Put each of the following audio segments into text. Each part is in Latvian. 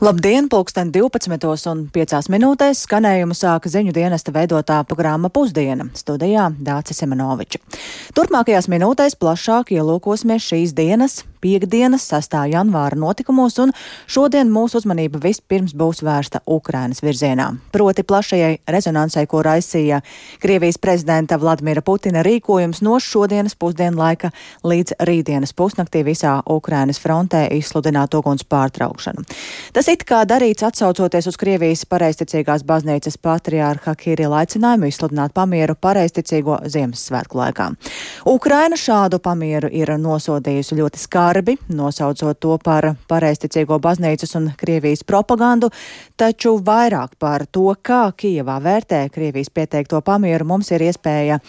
Labdien, pulksten 12 un 5 minūtēs skanējumu sāka ziņu dienesta veidotā programma Pusdiena studijā Dācis Semenoviča. Turpmākajās minūtēs plašāk ielūkosimies šīs dienas piekdienas 6. janvāra notikumos, un šodien mūsu uzmanība vispirms būs vērsta Ukrainas virzienā. Proti plašajai rezonansai, ko raisīja Krievijas prezidenta Vladimira Putina rīkojums no šodienas pusdienlaika līdz rītdienas pusnaktī visā Ukrainas frontē izsludināt uguns pārtraukšanu. Tas it kā darīts atsaucoties uz Krievijas pareisticīgās baznīcas patriārha Kirila aicinājumu izsludināt pamieru pareisticīgo Ziemassvētku laikā. Ukraina šādu pamieru ir nosodījusi ļoti skāri darbi, nosaucot to par pareisticīgo baznīcas un Krievijas propagandu, taču vairāk par to, kā Kijevā vērtē Krievijas pieteikto pamieru, mums ir iespēja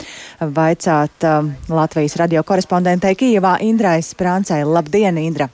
vaicāt uh, Latvijas radio korespondentei Kijevā Indrai Sprāncei. Labdien, Indra!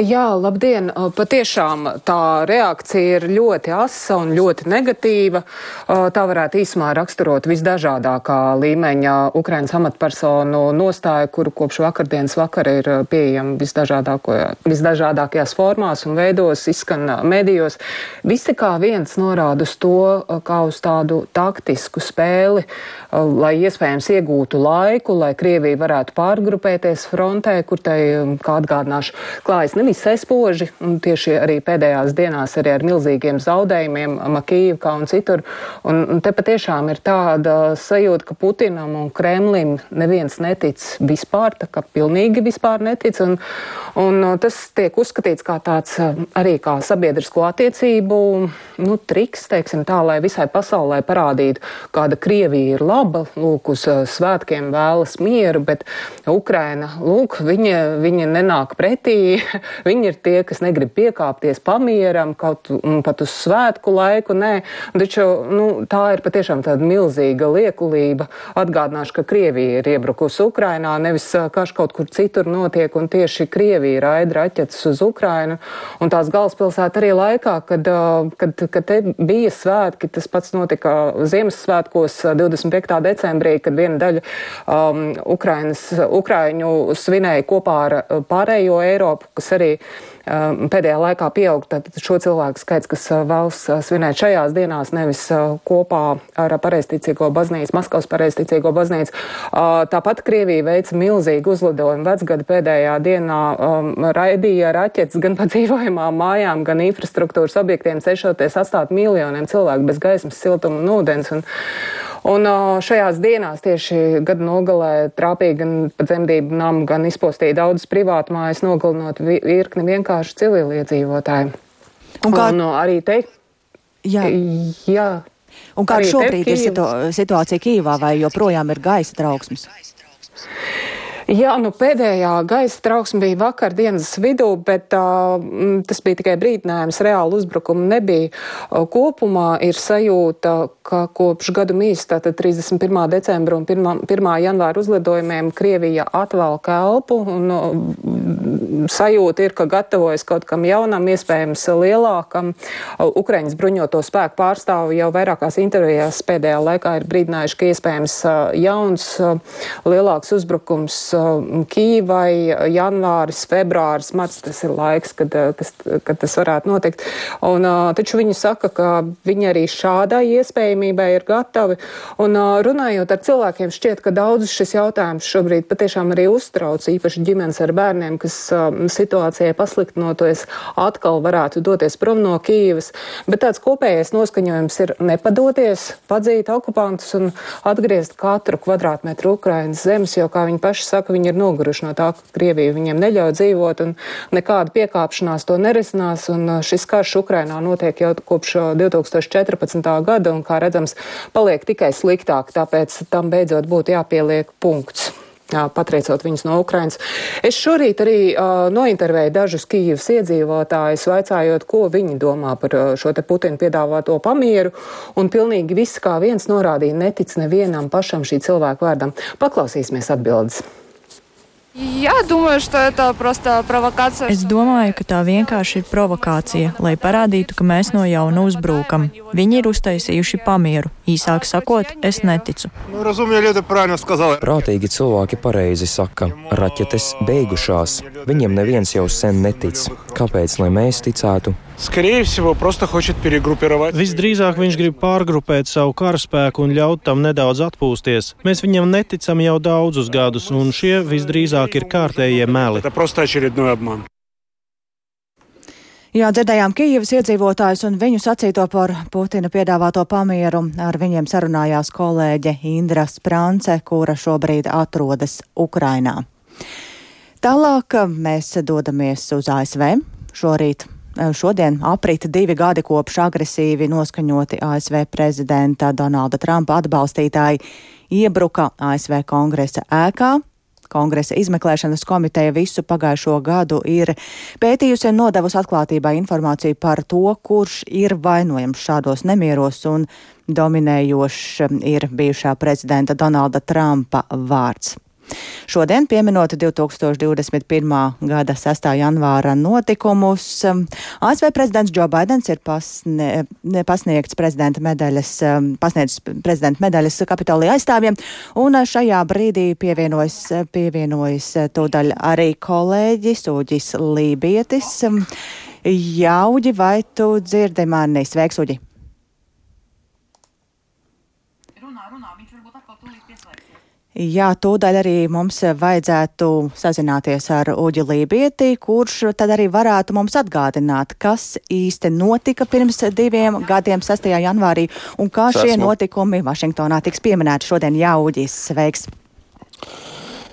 Jā, labdien! Patiešām tā reakcija ir ļoti asa un ļoti negatīva. Tā varētu īsumā raksturot visdažādākā līmeņa Ukrainas amatpersonu nostāju, kuru kopš vakardienas vakara ir pieejama visdažādākajās formās un veidos, izskan medijos. Visi kā viens norāda uz to, kā uz tādu taktisku spēli, lai iespējams iegūtu laiku, lai Krievija varētu pārgrupēties frontē, kur tai, kā atgādināšu, klājas nevisai spoži, un tieši arī pēdējās dienās arī ar milzīgiem zaudējumiem Makīvkā un citur. Un, un te patiešām ir tāda sajūta, ka Putinam un Kremlim neviens netic vispār, tā kā pilnīgi vispār netic, un, un tas tiek uzskatīts kā tāds arī kā sabiedrisko attiecību, nu, triks, teiksim tā, lai visai pasaulē parādītu, kāda Krievija ir laba, lūk, uz svētkiem vēlas mieru, bet Ukraina, lūk, viņa, viņa nenāk pretī, Viņi ir tie, kas negrib piekāpties pamieram, kaut pat uz svētku laiku. Nē, taču nu, tā ir patiešām tāda milzīga liekulība. Atgādināšu, ka Krievija ir iebrukusi Ukrainā, nevis karš kaut kur citur notiek, un tieši Krievija raida raķetes uz Ukrainu. Un tās galvaspilsēta arī laikā, kad, kad, kad te bija svētki, tas pats notika Ziemassvētkos 25. decembrī, kad viena daļa um, Ukrainas, Ukraiņu svinēja kopā ar pārējo Eiropu, kas arī um, pēdējā laikā pieaug. Šo cilvēku skaits, kas uh, vēlas uh, svinēt šajās dienās, nevis uh, kopā ar pareizticīgo baznīcu, Maskavas pareizticīgo baznīcu. Tāpat Krievija veica milzīgu uzlidojumu vecgada pēdējā dienā, um, raidīja raķetes gan pa dzīvojamām mājām, gan infrastruktūras objektiem, cenšoties atstāt miljoniem cilvēku bez gaismas, siltuma un ūdens. Un, Un šajās dienās tieši gada nogalē trāpīja gan dzemdību namu, gan izpostīja daudzas privātu mājas, nogalinot virkni vienkārši civiliedzīvotāju. Un kā un, arī te? Jā. jā. Un kā šobrīd ir situ situācija Kīvā vai joprojām ir gaisa trauksmes? Jā, nu pēdējā gaisa trauksme bija vakardienas vidū, bet uh, tas bija tikai brīdinājums, reāli uzbrukumu nebija. Uh, kopumā ir sajūta, ka kopš gadu mīs, tātad 31. decembra un 1. 1. janvāra uzlidojumiem Krievija atvēl elpu un uh, sajūta ir, ka gatavojas kaut kam jaunam, iespējams lielākam. Uh, Ukraiņas bruņoto spēku pārstāvi jau vairākās intervijās pēdējā laikā ir brīdinājuši, ka iespējams uh, jauns, uh, lielāks uzbrukums Kīvai janvāris, februāris, marts tas ir laiks, kad, kas, kad tas varētu notikt. Un, taču viņi saka, ka viņi arī šādai iespējamībai ir gatavi. Un runājot ar cilvēkiem, šķiet, ka daudzus šis jautājums šobrīd patiešām arī uztrauc, īpaši ģimenes ar bērniem, kas situācijai pasliktinoties atkal varētu doties prom no Kīvas. Bet tāds kopējais noskaņojums ir nepadoties, padzīt okupantus un atgriezt katru kvadrātmetru Ukrainas zemes, jo, kā viņi paši saka, viņi ir noguruši no tā, ka Krievija viņiem neļauj dzīvot un nekāda piekāpšanās to nerisinās. Un uh, šis karš Ukrainā notiek jau kopš 2014. Uh, gada un, kā redzams, paliek tikai sliktāk, tāpēc tam beidzot būtu jāpieliek punkts. Patriecot viņus no Ukrainas. Es šorīt arī uh, nointervēju dažus Kīivas iedzīvotājus, vaicājot, ko viņi domā par uh, šo te Putina piedāvāto pamieru, un pilnīgi viss kā viens norādīja, netic nevienam pašam šī cilvēku vārdam. Paklausīsimies atbildes. Я думаю, что это просто провокация. Es domāju, ka tā vienkārši ir provokācija, lai parādītu, ka mēs no jauna uzbrūkam. Viņi ir uztaisījuši pamieru. Īsāk sakot, es neticu. Prātīgi cilvēki pareizi saka, raķetes beigušās. Viņiem neviens jau sen netic. Kāpēc, lai mēs ticētu? Visdrīzāk viņš grib pārgrupēt savu karaspēku un ļaut tam nedaudz atpūsties. Mēs viņam neticam jau daudzus gadus, un šie visdrīzāk ir kārtējie meli. Jā, dzirdējām Kijivas iedzīvotājus un viņu sacīto par Putina piedāvāto pamieru. Ar viņiem sarunājās kolēģe Indra Sprance, kura šobrīd atrodas Ukrainā. Tālāk mēs dodamies uz ASV. Šorīt Šodien aprita divi gadi kopš agresīvi noskaņoti ASV prezidenta Donalda Trumpa atbalstītāji iebruka ASV kongresa ēkā. Kongresa izmeklēšanas komiteja visu pagājušo gadu ir pētījusi un nodevusi atklātībā informāciju par to, kurš ir vainojams šādos nemieros un dominējošs ir bijušā prezidenta Donalda Trumpa vārds. Šodien, pieminot 2021. gada 6. janvāra notikumus, ASV prezidents Džo Baidens ir pasnie, pasniegts prezidenta medaļas, pasniedzis prezidenta medaļas Kapitolija aizstāvjiem, un šajā brīdī pievienojas, pievienojas tūdaļ arī kolēģis Uģis Lībietis. Jauģi, vai tu dzirdi mani? Sveiks, Uģi! Jā, tūdaļ arī mums vajadzētu sazināties ar Uģi Lībieti, kurš tad arī varētu mums atgādināt, kas īsti notika pirms diviem gadiem, 6. janvārī, un kā šie notikumi Vašingtonā tiks pieminēti šodien. Jā, Uģis, sveiks!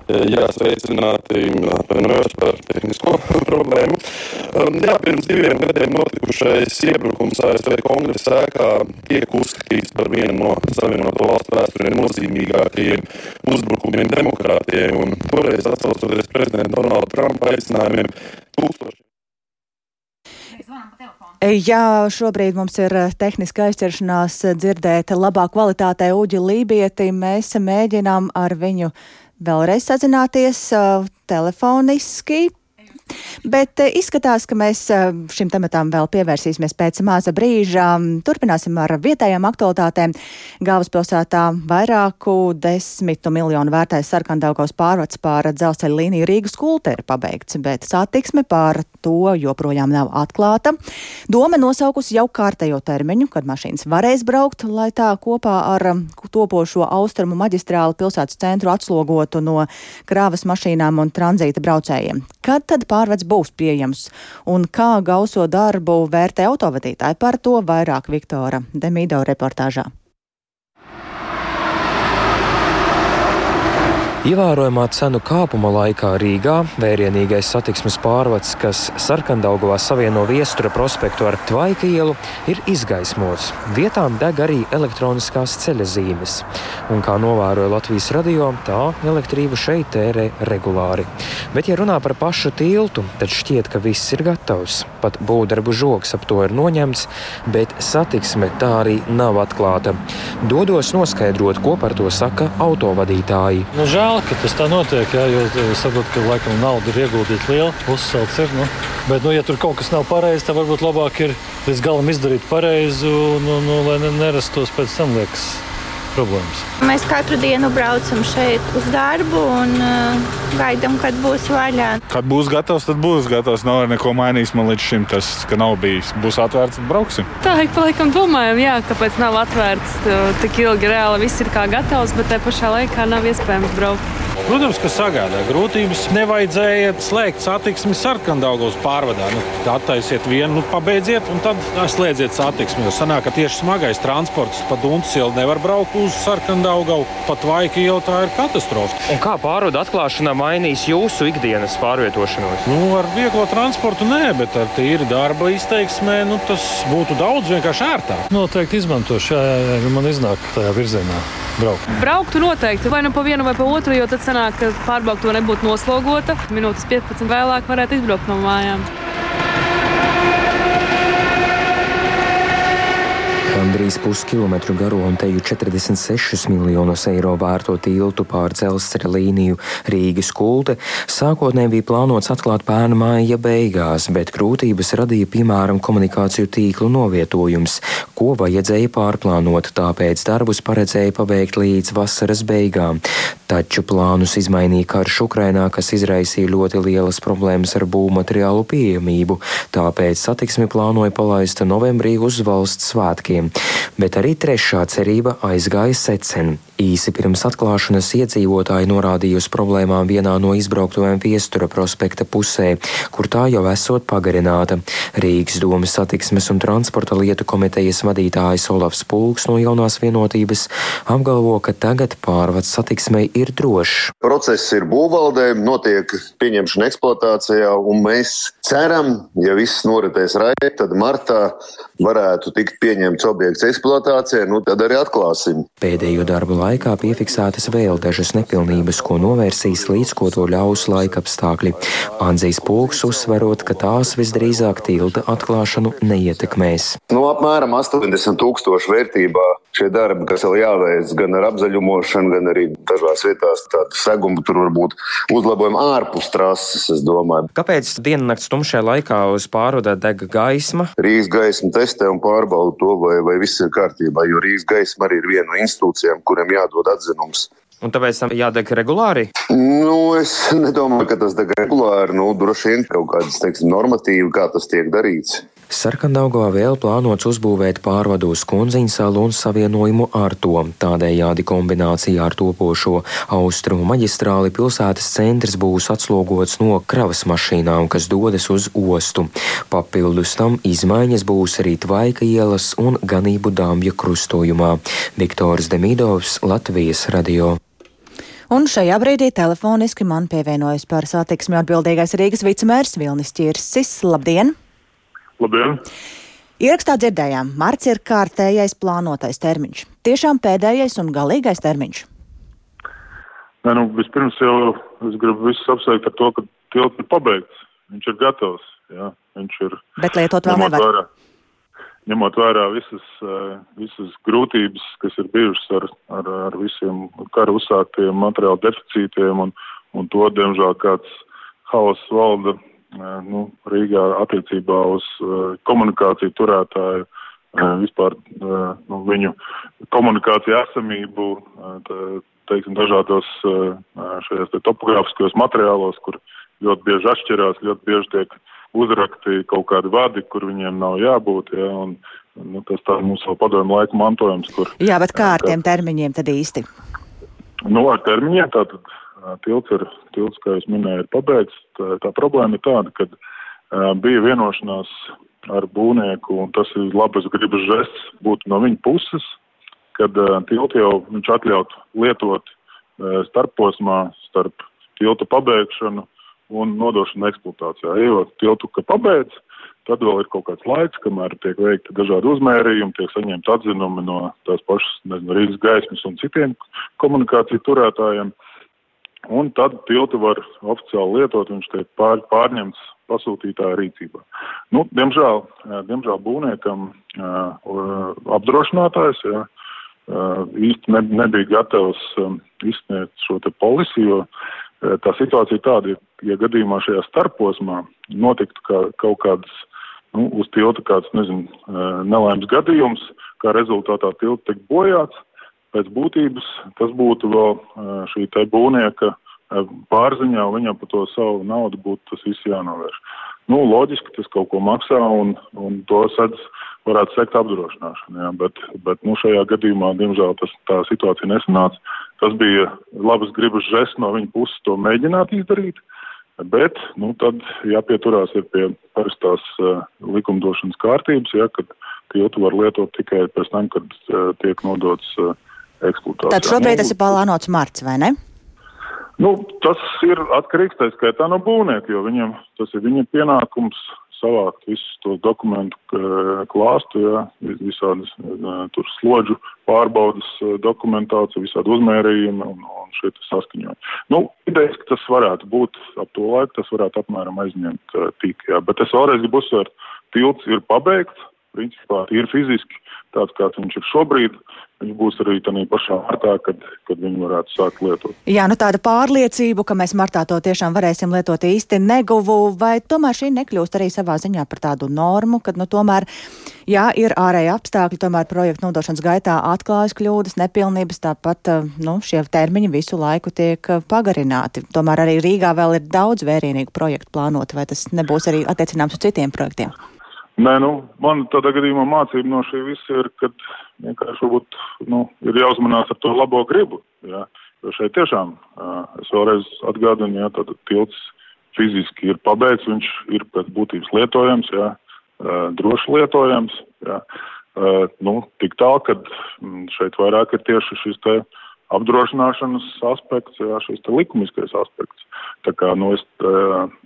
Jā, sveicināti, atvainojos par tehnisko problēmu. Jā, pirms diviem gadiem notikušais iebrukums ASV kongresa ēkā tiek uzskatīts par vienu no Savienoto valstu vēsturē nozīmīgākajiem uzbrukumiem demokrātijai, un toreiz atsaucoties prezidenta Donalda Trumpa aicinājumiem tūkstoši. Jā, šobrīd mums ir tehniska aizķeršanās dzirdēt labā kvalitātē Uģi Lībieti. Mēs mēģinām ar viņu vēlreiz sazināties uh, telefoniski. Bet izskatās, ka mēs šim tematam vēl pievērsīsimies pēc maza brīža. Turpināsim ar vietējām aktualitātēm. Galvaspilsētā vairāku desmitu miljonu vērtais sarkandaugaus pārvads pār dzelzceļa līniju Rīgas kulta ir pabeigts, bet satiksme pār to joprojām nav atklāta. Doma nosaukusi jau kārtējo termiņu, kad mašīnas varēs braukt, lai tā kopā ar topošo austrumu maģistrāli pilsētas centru atslogotu no krāvas mašīnām un tranzīta braucējiem. Kad tad pārvads būs pieejams un kā gauso darbu vērtē autovadītāji par to vairāk Viktora Demīdo reportāžā. Ievērojamā cenu kāpuma laikā Rīgā vērienīgais satiksmes pārvads, kas sarkandaugovā savieno viestura prospektu ar Tvaika ielu, ir izgaismots. Vietām deg arī elektroniskās ceļa zīmes. Un kā novēroja Latvijas radio, tā elektrību šeit tērē regulāri. Bet, ja runā par pašu tiltu, tad šķiet, ka viss ir gatavs. Pat būvdarbu žoks ap to ir noņemts, bet satiksme tā arī nav atklāta. Dodos noskaidrot, ko par to saka autovadītāji. Nu, žēl, ka tas tā notiek, jā, jo saprotu, ka laikam nauda ir ieguldīta liela, uzcelts ir. Nu. Bet, nu, ja tur kaut kas nav pareizi, tad varbūt labāk ir līdz galam izdarīt pareizi, nu, nu, lai nerastos pēc tam liekas problēmas. Mēs katru dienu braucam šeit uz darbu un uh, gaidām, kad būs vaļā. Kad būs gatavs, tad būs gatavs. Nav neko mainījis man līdz šim. Tas, ka nav bijis, būs atvērts, brauksim. Tā ik pa laikam domājam, jā, kāpēc nav atvērts tik ilgi. Reāli viss ir kā gatavs, bet te pašā laikā nav iespējams braukt. Protams, ka sagādā grūtības. Nevajadzēja slēgt satiksmi sarkandaugos pārvadā. Nu, attaisiet vienu, nu, pabeidziet, un tad slēdziet satiksmi. Jo sanāk, ka tieši smagais transports pa Dunkas ielu nevar braukt uz sarkandaugavu. Pat vaika ielu tā ir katastrofa. Un kā pārvada atklāšana mainīs jūsu ikdienas pārvietošanos? Nu, ar vieglo transportu nē, bet ar tīri darba izteiksmē nu, tas būtu daudz vienkārši ērtāk. Noteikti izmantošu, ja, ja man iznāk tajā virzienā braukt. Brauktu noteikti vai nu pa vienu vai pa otru, jo tad sanāk, ka pārbaudto nebūtu noslogota. Minūtes 15 vēlāk varētu izbraukt no mājām. Gandrīz puskilometru garo un teju 46 miljonus eiro vērto tiltu pār dzelzceļa līniju Rīgas kulte. Sākotnēji bija plānots atklāt pērnu māja beigās, bet grūtības radīja piemēram komunikāciju tīklu novietojums, ko vajadzēja pārplānot, tāpēc darbus paredzēja pabeigt līdz vasaras beigām. Taču plānus izmainīja karš Ukrainā, kas izraisīja ļoti lielas problēmas ar būvmateriālu pieejamību, tāpēc satiksmi plānoja palaist novembrī uz valsts svētkiem bet arī trešā cerība aizgāja secen. Īsi pirms atklāšanas iedzīvotāji norādīja uz problēmām vienā no izbrauktuvēm Viestura prospekta pusē, kur tā jau esot pagarināta. Rīgas domas satiksmes un transporta lietu komitejas vadītājs Olafs Pulks no jaunās vienotības apgalvo, ka tagad pārvads satiksmei ir drošs. Process ir būvvaldē, notiek pieņemšana eksploatācijā, un mēs ceram, ja viss noritēs raiti, tad martā varētu tikt pieņemts objekts eksploatācijai, nu tad arī atklāsim. Pēdējo darbu laikā piefiksētas vēl dažas nepilnības, ko novērsīs līdz ko to ļaus laika apstākļi. Andzīs Pulks uzsverot, ka tās visdrīzāk tilta atklāšanu neietekmēs. Nu, apmēram 80 tūkstošu vērtībā šie darbi, kas vēl jāveic gan ar apzaļumošanu, gan arī dažās vietās tādu segumu, tur var būt uzlabojumi ārpus trases, es domāju. Kāpēc diennakts tumšajā laikā uz pārvadē deg gaisma? Rīgas gaisma testē un pārbauda to, vai, vai viss ir kārtībā, jo Rīgas gaisma arī ir viena no institūcijām, kuriem jādod atzinums. Un tāpēc tam jādeg regulāri? Nu, es nedomāju, ka tas deg regulāri. Nu, droši vien kaut kādas, teiksim, normatīvi, kā tas tiek darīts. Sarkandaugā vēl plānots uzbūvēt pārvadu uz Kunziņu salu un savienojumu ar to. Tādējādi kombinācijā ar topošo austrumu maģistrāli pilsētas centrs būs atslogots no kravas mašīnām, kas dodas uz ostu. Papildus tam izmaiņas būs arī Tvaika ielas un Ganību dāmja krustojumā. Viktors Demidovs, Latvijas radio. Un šajā brīdī telefoniski man pievienojas par satiksmi atbildīgais Rīgas vicemērs Vilnis Čirsis. Labdien! Labdien! Ierakstā dzirdējām, marts ir kārtējais plānotais termiņš. Tiešām pēdējais un galīgais termiņš. Nē, nu, vispirms jau es gribu visus apsveikt ar to, ka tilts ir pabeigts. Viņš ir gatavs. Jā. Viņš ir. Bet lietot vēl nevar. Vērā, ņemot vērā visas, visas grūtības, kas ir bijušas ar, ar, ar visiem kara uzsāktiem materiālu deficītiem un, un to, diemžēl, kāds haoss valda nu, Rīgā attiecībā uz komunikāciju turētāju, vispār nu, viņu komunikāciju esamību, teiksim, dažādos šajos te topogrāfiskajos materiālos, kur ļoti bieži atšķirās, ļoti bieži tiek uzrakti kaut kādi vadi, kur viņiem nav jābūt. Ja, un, nu, tas tā mums vēl padomju laika mantojums. Kur, Jā, bet kā ar tiem termiņiem tad īsti? Nu, ar termiņiem tātad tilts ir, tilts, kā jūs minējāt, ir pabeigts. Tā, tā problēma ir tāda, ka uh, bija vienošanās ar būvnieku, un tas ir labas gribas žests būtu no viņa puses, kad uh, tiltu jau viņš atļaut lietot uh, starposmā starp tiltu pabeigšanu un nodošanu eksploatācijā. Ja tiltu, ka pabeidz, tad vēl ir kaut kāds laiks, kamēr tiek veikti dažādi uzmērījumi, tiek saņemti atzinumi no tās pašas, nezinu, Rīgas gaismas un citiem komunikāciju turētājiem. Uh, un tad tiltu var oficiāli lietot, viņš tiek pār, pārņemts pasūtītāja rīcībā. Nu, diemžēl, diemžēl būvniekam apdrošinātājs ja, īsti ne, nebija gatavs izsniegt šo te polisi, jo tā situācija tāda, ja gadījumā šajā starposmā notiktu kā, kaut kādas nu, uz tilta kāds, nezinu, nelaimes gadījums, kā rezultātā tilta tiek bojāts, pēc būtības tas būtu vēl šī te būvnieka pārziņā, viņam par to savu naudu būtu tas viss jānovērš. Nu, loģiski tas kaut ko maksā un, un to sedz varētu sekt apdrošināšana, jā, bet, bet nu, šajā gadījumā, diemžēl, tas, tā situācija nesanāca. Tas bija labas gribas žests no viņa puses to mēģināt izdarīt, bet, nu, tad jāpieturās ir pie parastās uh, likumdošanas kārtības, ja, kad tiltu var lietot tikai pēc tam, kad uh, tiek nodots uh, eksploatācijā. Tad šobrīd tas ir plānots marts, vai ne? Nu, tas ir atkarīgs tā skaitā no būvnieka, jo viņam tas ir viņa pienākums savākt visus tos dokumentu klāstu, ja, visādas tur slodžu pārbaudas dokumentāciju, visādi uzmērījumi un, un šie saskaņojumi. Nu, idejas, ka tas varētu būt ap to laiku, tas varētu apmēram aizņemt tik, jā, bet es vēlreiz gribu uzsvērt, tilts ir pabeigts, principā ir fiziski tāds, kāds viņš ir šobrīd, viņš būs arī tādā pašā martā, kad, kad viņi varētu sākt lietot. Jā, nu tāda pārliecība, ka mēs martā to tiešām varēsim lietot īsti neguvu, vai tomēr šī nekļūst arī savā ziņā par tādu normu, kad nu tomēr, jā, ir ārēji apstākļi, tomēr projektu nodošanas gaitā atklājas kļūdas, nepilnības, tāpat, eh, nu, šie termiņi visu laiku tiek eh, pagarināti. Tomēr arī Rīgā vēl ir daudz vērienīgu projektu plānoti, vai tas nebūs arī attiecināms uz citiem projektiem? Nē, nu, man tādā gadījumā mācība no šī visa ir, ka vienkārši varbūt, nu, ir jāuzmanās ar to labo gribu. Jā. Jo šeit tiešām es vēlreiz atgādinu, ka tilts fiziski ir pabeigts, viņš ir pēc būtības lietojams, jā, droši lietojams. Jā. Nu, tik tālu, ka šeit vairāk ir tieši šis te apdrošināšanas aspekts, jā, šis likumiskais aspekts. Tā kā, nu, es,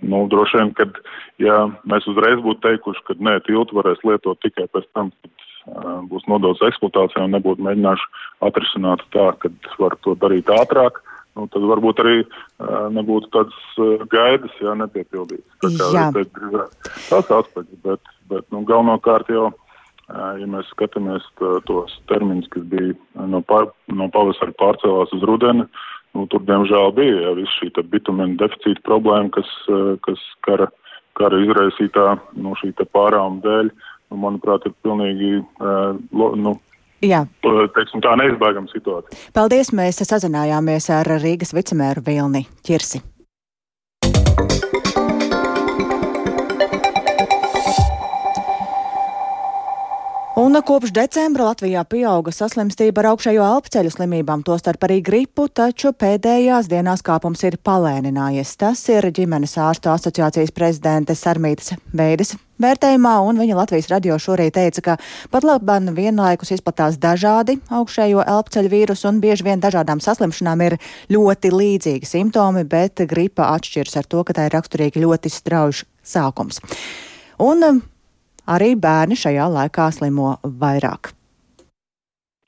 nu, droši vien, kad ja mēs uzreiz būtu teikuši, ka nē, tiltu varēs lietot tikai pēc tam, kad uh, būs nodots eksploatācijā un nebūtu mēģinājuši atrisināt tā, ka var to darīt ātrāk, nu, tad varbūt arī uh, nebūtu tādas uh, gaidas, jā, nepiepildītas. Tā kā Jā. tas aspekts, bet, bet nu, galvenokārt jau Ja mēs skatāmies tos termiņus, kas bija no, pār, no pavasara pārcēlās uz rudeni, nu, tur diemžēl bija ja, viss šī bitumena deficīta problēma, kas, kas kara, kara izraisītā no nu, šī pārāuma dēļ, nu, manuprāt, ir pilnīgi. Nu, Jā. Teiksim, tā neizbēgama situācija. Paldies! Mēs sazinājāmies ar Rīgas vicemēru Vilni Čirsi. Un kopš decembra Latvijā pieauga saslimstība ar augšējo elpceļu slimībām, tostarp arī gripu, taču pēdējās dienās kāpums ir palēninājies. Tas ir ģimenes ārstu asociācijas prezidentes Sarmītas Veides vērtējumā, un viņa Latvijas radio šorīt teica, ka pat labāk vienlaikus izplatās dažādi augšējo elpceļu vīrusu, un bieži vien dažādām saslimšanām ir ļoti līdzīgi simptomi, bet gripa atšķiras ar to, ka tā ir raksturīgi ļoti strauji sākums. Un arī bērni šajā laikā slimo vairāk.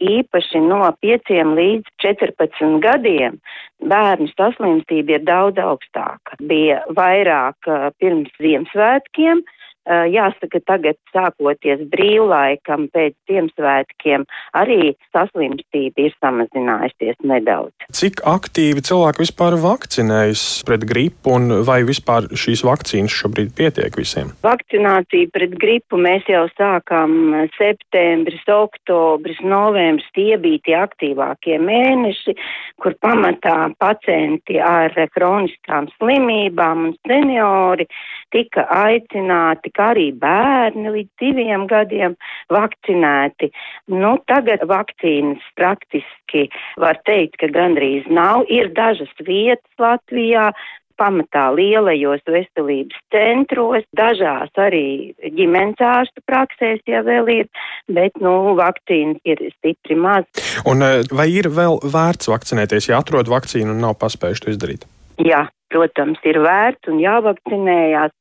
Īpaši no 5 līdz 14 gadiem bērnu saslimstība ir daudz augstāka. Bija vairāk uh, pirms Ziemassvētkiem, Eh, jāsaka, tagad sākoties brīvlaikam pēc Ziemassvētkiem, arī saslimstība ir samazinājusies nedaudz. Cik aktīvi cilvēki vispār vakcinējas pret gripu un vai vispār šīs vakcīnas šobrīd pietiek visiem? Vakcināciju pret gripu mēs jau sākām septembris, oktobris, novembris. Tie bija tie aktīvākie mēneši, kur pamatā pacienti ar kroniskām slimībām un seniori tika aicināti kā arī bērni līdz diviem gadiem vakcinēti. Nu, tagad vakcīnas praktiski var teikt, ka gandrīz nav. Ir dažas vietas Latvijā, pamatā lielajos veselības centros, dažās arī ģimenes ārstu praksēs jau vēl ir, bet, nu, vakcīnas ir stipri maz. Un eh, vai ir vēl vērts vakcinēties, ja atrod vakcīnu un nav paspējuši to izdarīt? Jā, protams, ir vērts un jāvakcinējās.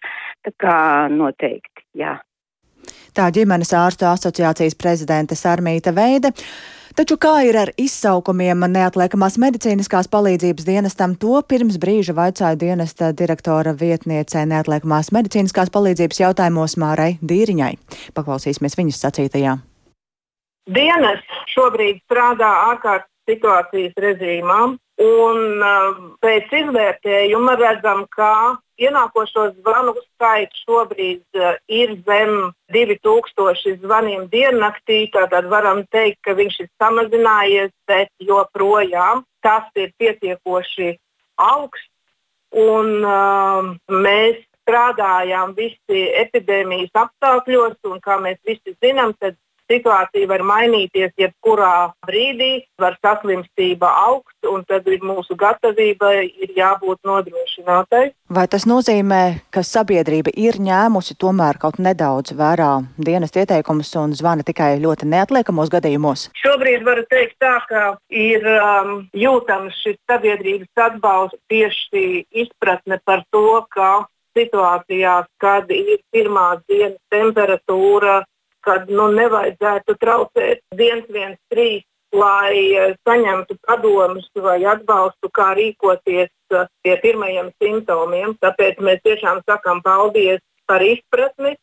Tā kā noteikti, jā. Tā ģimenes ārstu asociācijas prezidente Sarmīta Veide. Taču kā ir ar izsaukumiem neatliekamās medicīniskās palīdzības dienestam, to pirms brīža vaicāja dienesta direktora vietniecē neatliekamās medicīniskās palīdzības jautājumos Mārai Dīriņai. Paklausīsimies viņas sacītajā. Dienas šobrīd strādā ārkārtas situācijas režīmām, Un uh, pēc izvērtējuma redzam, ka ienākošo zvanu skaits šobrīd uh, ir zem 2000 zvaniem diennaktī. Tātad varam teikt, ka viņš ir samazinājies, bet joprojām tas ir pietiekoši augsts. Un, uh, mēs strādājām visi epidēmijas apstākļos, un kā mēs visi zinām, tad Situācija var mainīties jebkurā brīdī, var saslimstība augt, un tad mūsu gatavībai ir jābūt nodrošinātai. Vai tas nozīmē, ka sabiedrība ir ņēmusi tomēr kaut nedaudz vērā dienas ieteikumus un zvana tikai ļoti neatliekamos gadījumos? Šobrīd varu teikt tā, ka ir um, jūtams šis sabiedrības atbalsts tieši izpratne par to, ka situācijās, kad ir pirmās dienas temperatūra kad nu, nevajadzētu traucēt 113, lai eh, saņemtu padomus vai atbalstu, kā rīkoties eh, pie pirmajiem simptomiem. Tāpēc mēs tiešām sakām paldies par izpratni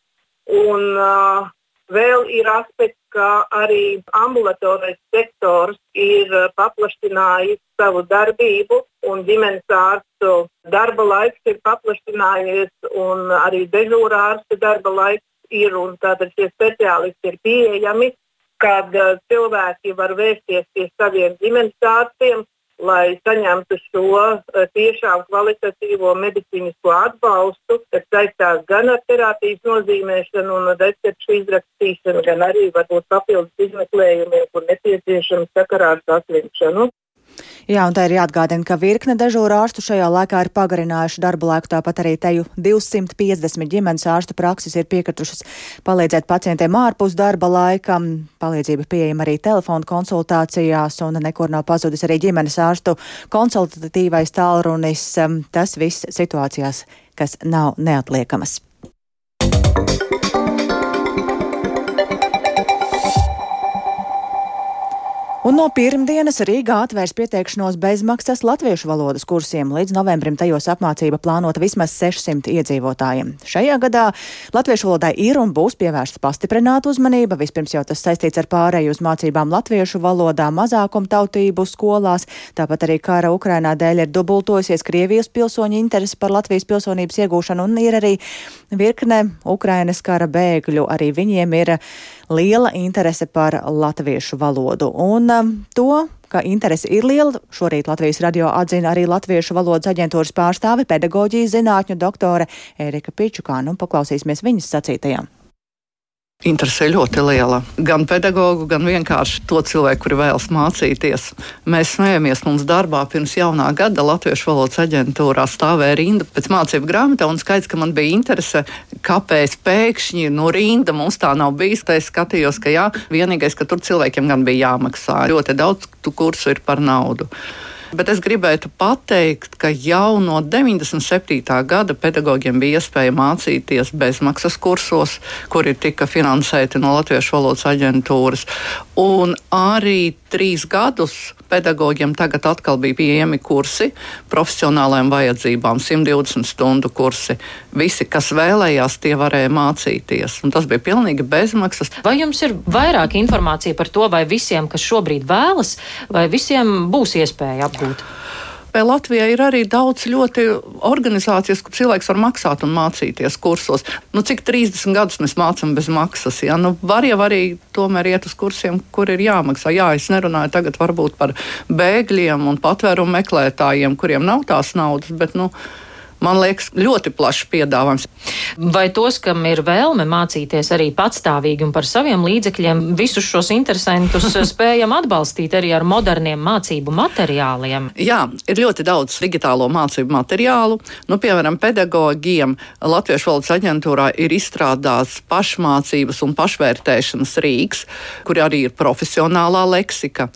un uh, Vēl ir aspekts, ka arī ambulatorais sektors ir paplašinājis savu darbību, un ģimenes ārstu darba laiks ir paplašinājies, un arī dežūra ārsta darba laiks ir, un tātad šie speciālisti ir pieejami, kad cilvēki var vērsties pie saviem ģimenes ārstiem, lai saņemtu šo eh, tiešām kvalitatīvo medicīnisko atbalstu, kas saistās gan ar terapijas nozīmēšanu un recepšu izrakstīšanu, gan arī varbūt papildus izmeklējumiem, kur nepieciešams sakarā ar saslimšanu. Jā, un tā ir jāatgādina, ka virkne dežūra ārstu šajā laikā ir pagarinājuši darba laiku, tāpat arī teju 250 ģimenes ārstu prakses ir piekritušas palīdzēt pacientiem ārpus darba laika. Palīdzība pieejama arī telefonu konsultācijās, un nekur nav pazudis arī ģimenes ārstu konsultatīvais tālrunis. Tas viss situācijās, kas nav neatliekamas. Un no pirmdienas Rīgā atvērs pieteikšanos bezmaksas latviešu valodas kursiem. Līdz novembrim tajos apmācība plānota vismaz 600 iedzīvotājiem. Šajā gadā latviešu valodai ir un būs pievērsta pastiprināta uzmanība. Vispirms jau tas saistīts ar pārēju uz mācībām latviešu valodā mazākumtautību skolās. Tāpat arī kara Ukrainā dēļ ir dubultojusies Krievijas pilsoņu interesi par Latvijas pilsonības iegūšanu un ir arī virkne Ukrainas kara bēgļu. Arī viņiem ir liela interese par latviešu valodu. Un um, to, ka interese ir liela, šorīt Latvijas radio atzina arī Latviešu valodas aģentūras pārstāve pedagoģijas zinātņu doktore Ērika Pičukāna. Un paklausīsimies viņas sacītajām. Interese ļoti liela. Gan pedagoģu, gan vienkārši to cilvēku, kuri vēlas mācīties. Mēs smējamies, mums darbā pirms jaunā gada Latviešu valodas aģentūrā stāvēja rinda pēc mācību grāmatā, un skaidrs, ka man bija interese, kāpēc pēkšņi no rinda mums tā nav bijis. Tā es skatījos, ka jā, vienīgais, ka tur cilvēkiem gan bija jāmaksā. Ļoti daudz kursu ir par naudu. Bet es gribētu pateikt, ka jau no 97. gada pedagogiem bija iespēja mācīties bezmaksas kursos, kuri tika finansēti no Latviešu valodas aģentūras. Un arī trīs gadus pedagogiem tagad atkal bija pieejami kursi profesionālajām vajadzībām, 120 stundu kursi. Visi, kas vēlējās, tie varēja mācīties. Un tas bija pilnīgi bezmaksas. Vai jums ir vairāk informācija par to, vai visiem, kas šobrīd vēlas, vai visiem būs iespēja apgūt? Latvijā ir arī daudz ļoti organizācijas, kur cilvēks var maksāt un mācīties kursos. Nu, cik 30 gadus mēs mācām bez maksas? Ja? Nu, var jau arī tomēr iet uz kursiem, kur ir jāmaksā. Jā, es nerunāju tagad varbūt par bēgļiem un patvērumu meklētājiem, kuriem nav tās naudas, bet nu, man liekas, ļoti plašs piedāvājums. Vai tos, kam ir vēlme mācīties arī patstāvīgi un par saviem līdzekļiem, visus šos interesantus spējam atbalstīt arī ar moderniem mācību materiāliem? Jā, ir ļoti daudz digitālo mācību materiālu. Nu, piemēram, pedagogiem Latviešu valodas aģentūrā ir izstrādāts pašmācības un pašvērtēšanas rīks, kur arī ir profesionālā leksika.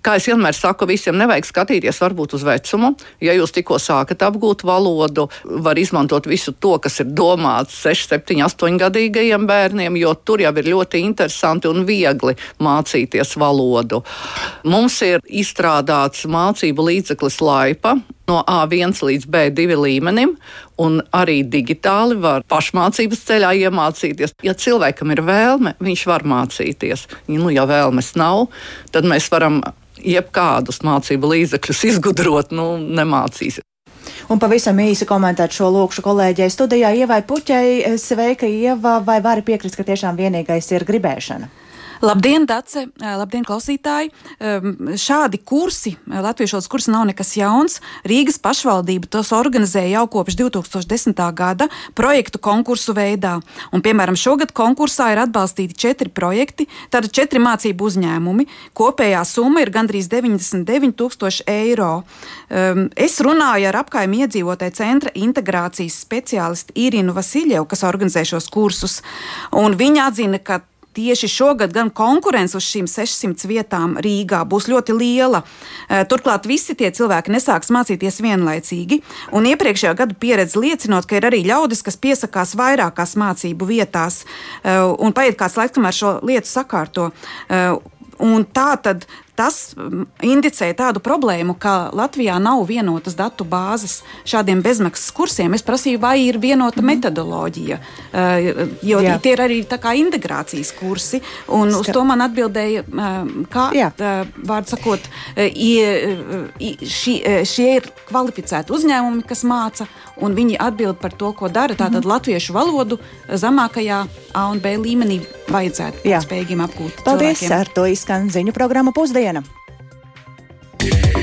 Kā es vienmēr saku, visiem nevajag skatīties varbūt uz vecumu. Ja jūs tikko sākat apgūt valodu, var izmantot visu to, kas ir domāts 6, 7, 8 gadīgajiem bērniem, jo tur jau ir ļoti interesanti un viegli mācīties valodu. Mums ir izstrādāts mācību līdzeklis Laipa no A1 līdz B2 līmenim, un arī digitāli var pašmācības ceļā iemācīties. Ja cilvēkam ir vēlme, viņš var mācīties. Nu, ja vēlmes nav, tad mēs varam jebkādus mācību līdzekļus izgudrot, nu, nemācīs. Un pavisam īsi komentēt šo lūkšu kolēģei studijā Ievai Puķei. Sveika, Ieva, vai vari piekrist, ka tiešām vienīgais ir gribēšana? Labdien, Dace! Labdien, klausītāji! Šādi kursi, latviešu valodas kursi nav nekas jauns. Rīgas pašvaldība tos organizēja jau kopš 2010. gada projektu konkursu veidā. Un, piemēram, šogad konkursā ir atbalstīti četri projekti, tātad četri mācību uzņēmumi. Kopējā summa ir gandrīz 99 tūkstoši eiro. Es runāju ar apkaimē iedzīvotāju centra integrācijas speciālistu Irinu Vasiljevu, kas organizē šos kursus. Viņa atzina, ka tieši šogad gan konkurence uz šīm 600 vietām Rīgā būs ļoti liela. Eh, turklāt visi tie cilvēki nesāks mācīties vienlaicīgi, un iepriekšējā gadu pieredze liecinot, ka ir arī ļaudis, kas piesakās vairākās mācību vietās, eh, un paiet kāds laiks, kamēr šo lietu sakārto. Eh, un tā tad tas indicē tādu problēmu, ka Latvijā nav vienotas datu bāzes šādiem bezmaksas kursiem. Es prasīju, vai ir vienota mm. metodoloģija, jo Jā. tie ir arī integrācijas kursi. Un uz to man atbildēja, kā vārdu sakot, šie, šie ir kvalificēti uzņēmumi, kas māca, un viņi atbild par to, ko dara. Tātad mm -hmm. latviešu valodu eh, zemākajā A un B līmenī vajadzētu spējīgiem apgūt. Paldies! Cilvēkiem. Ar to izskan ziņu programma pusdiena. Yeah.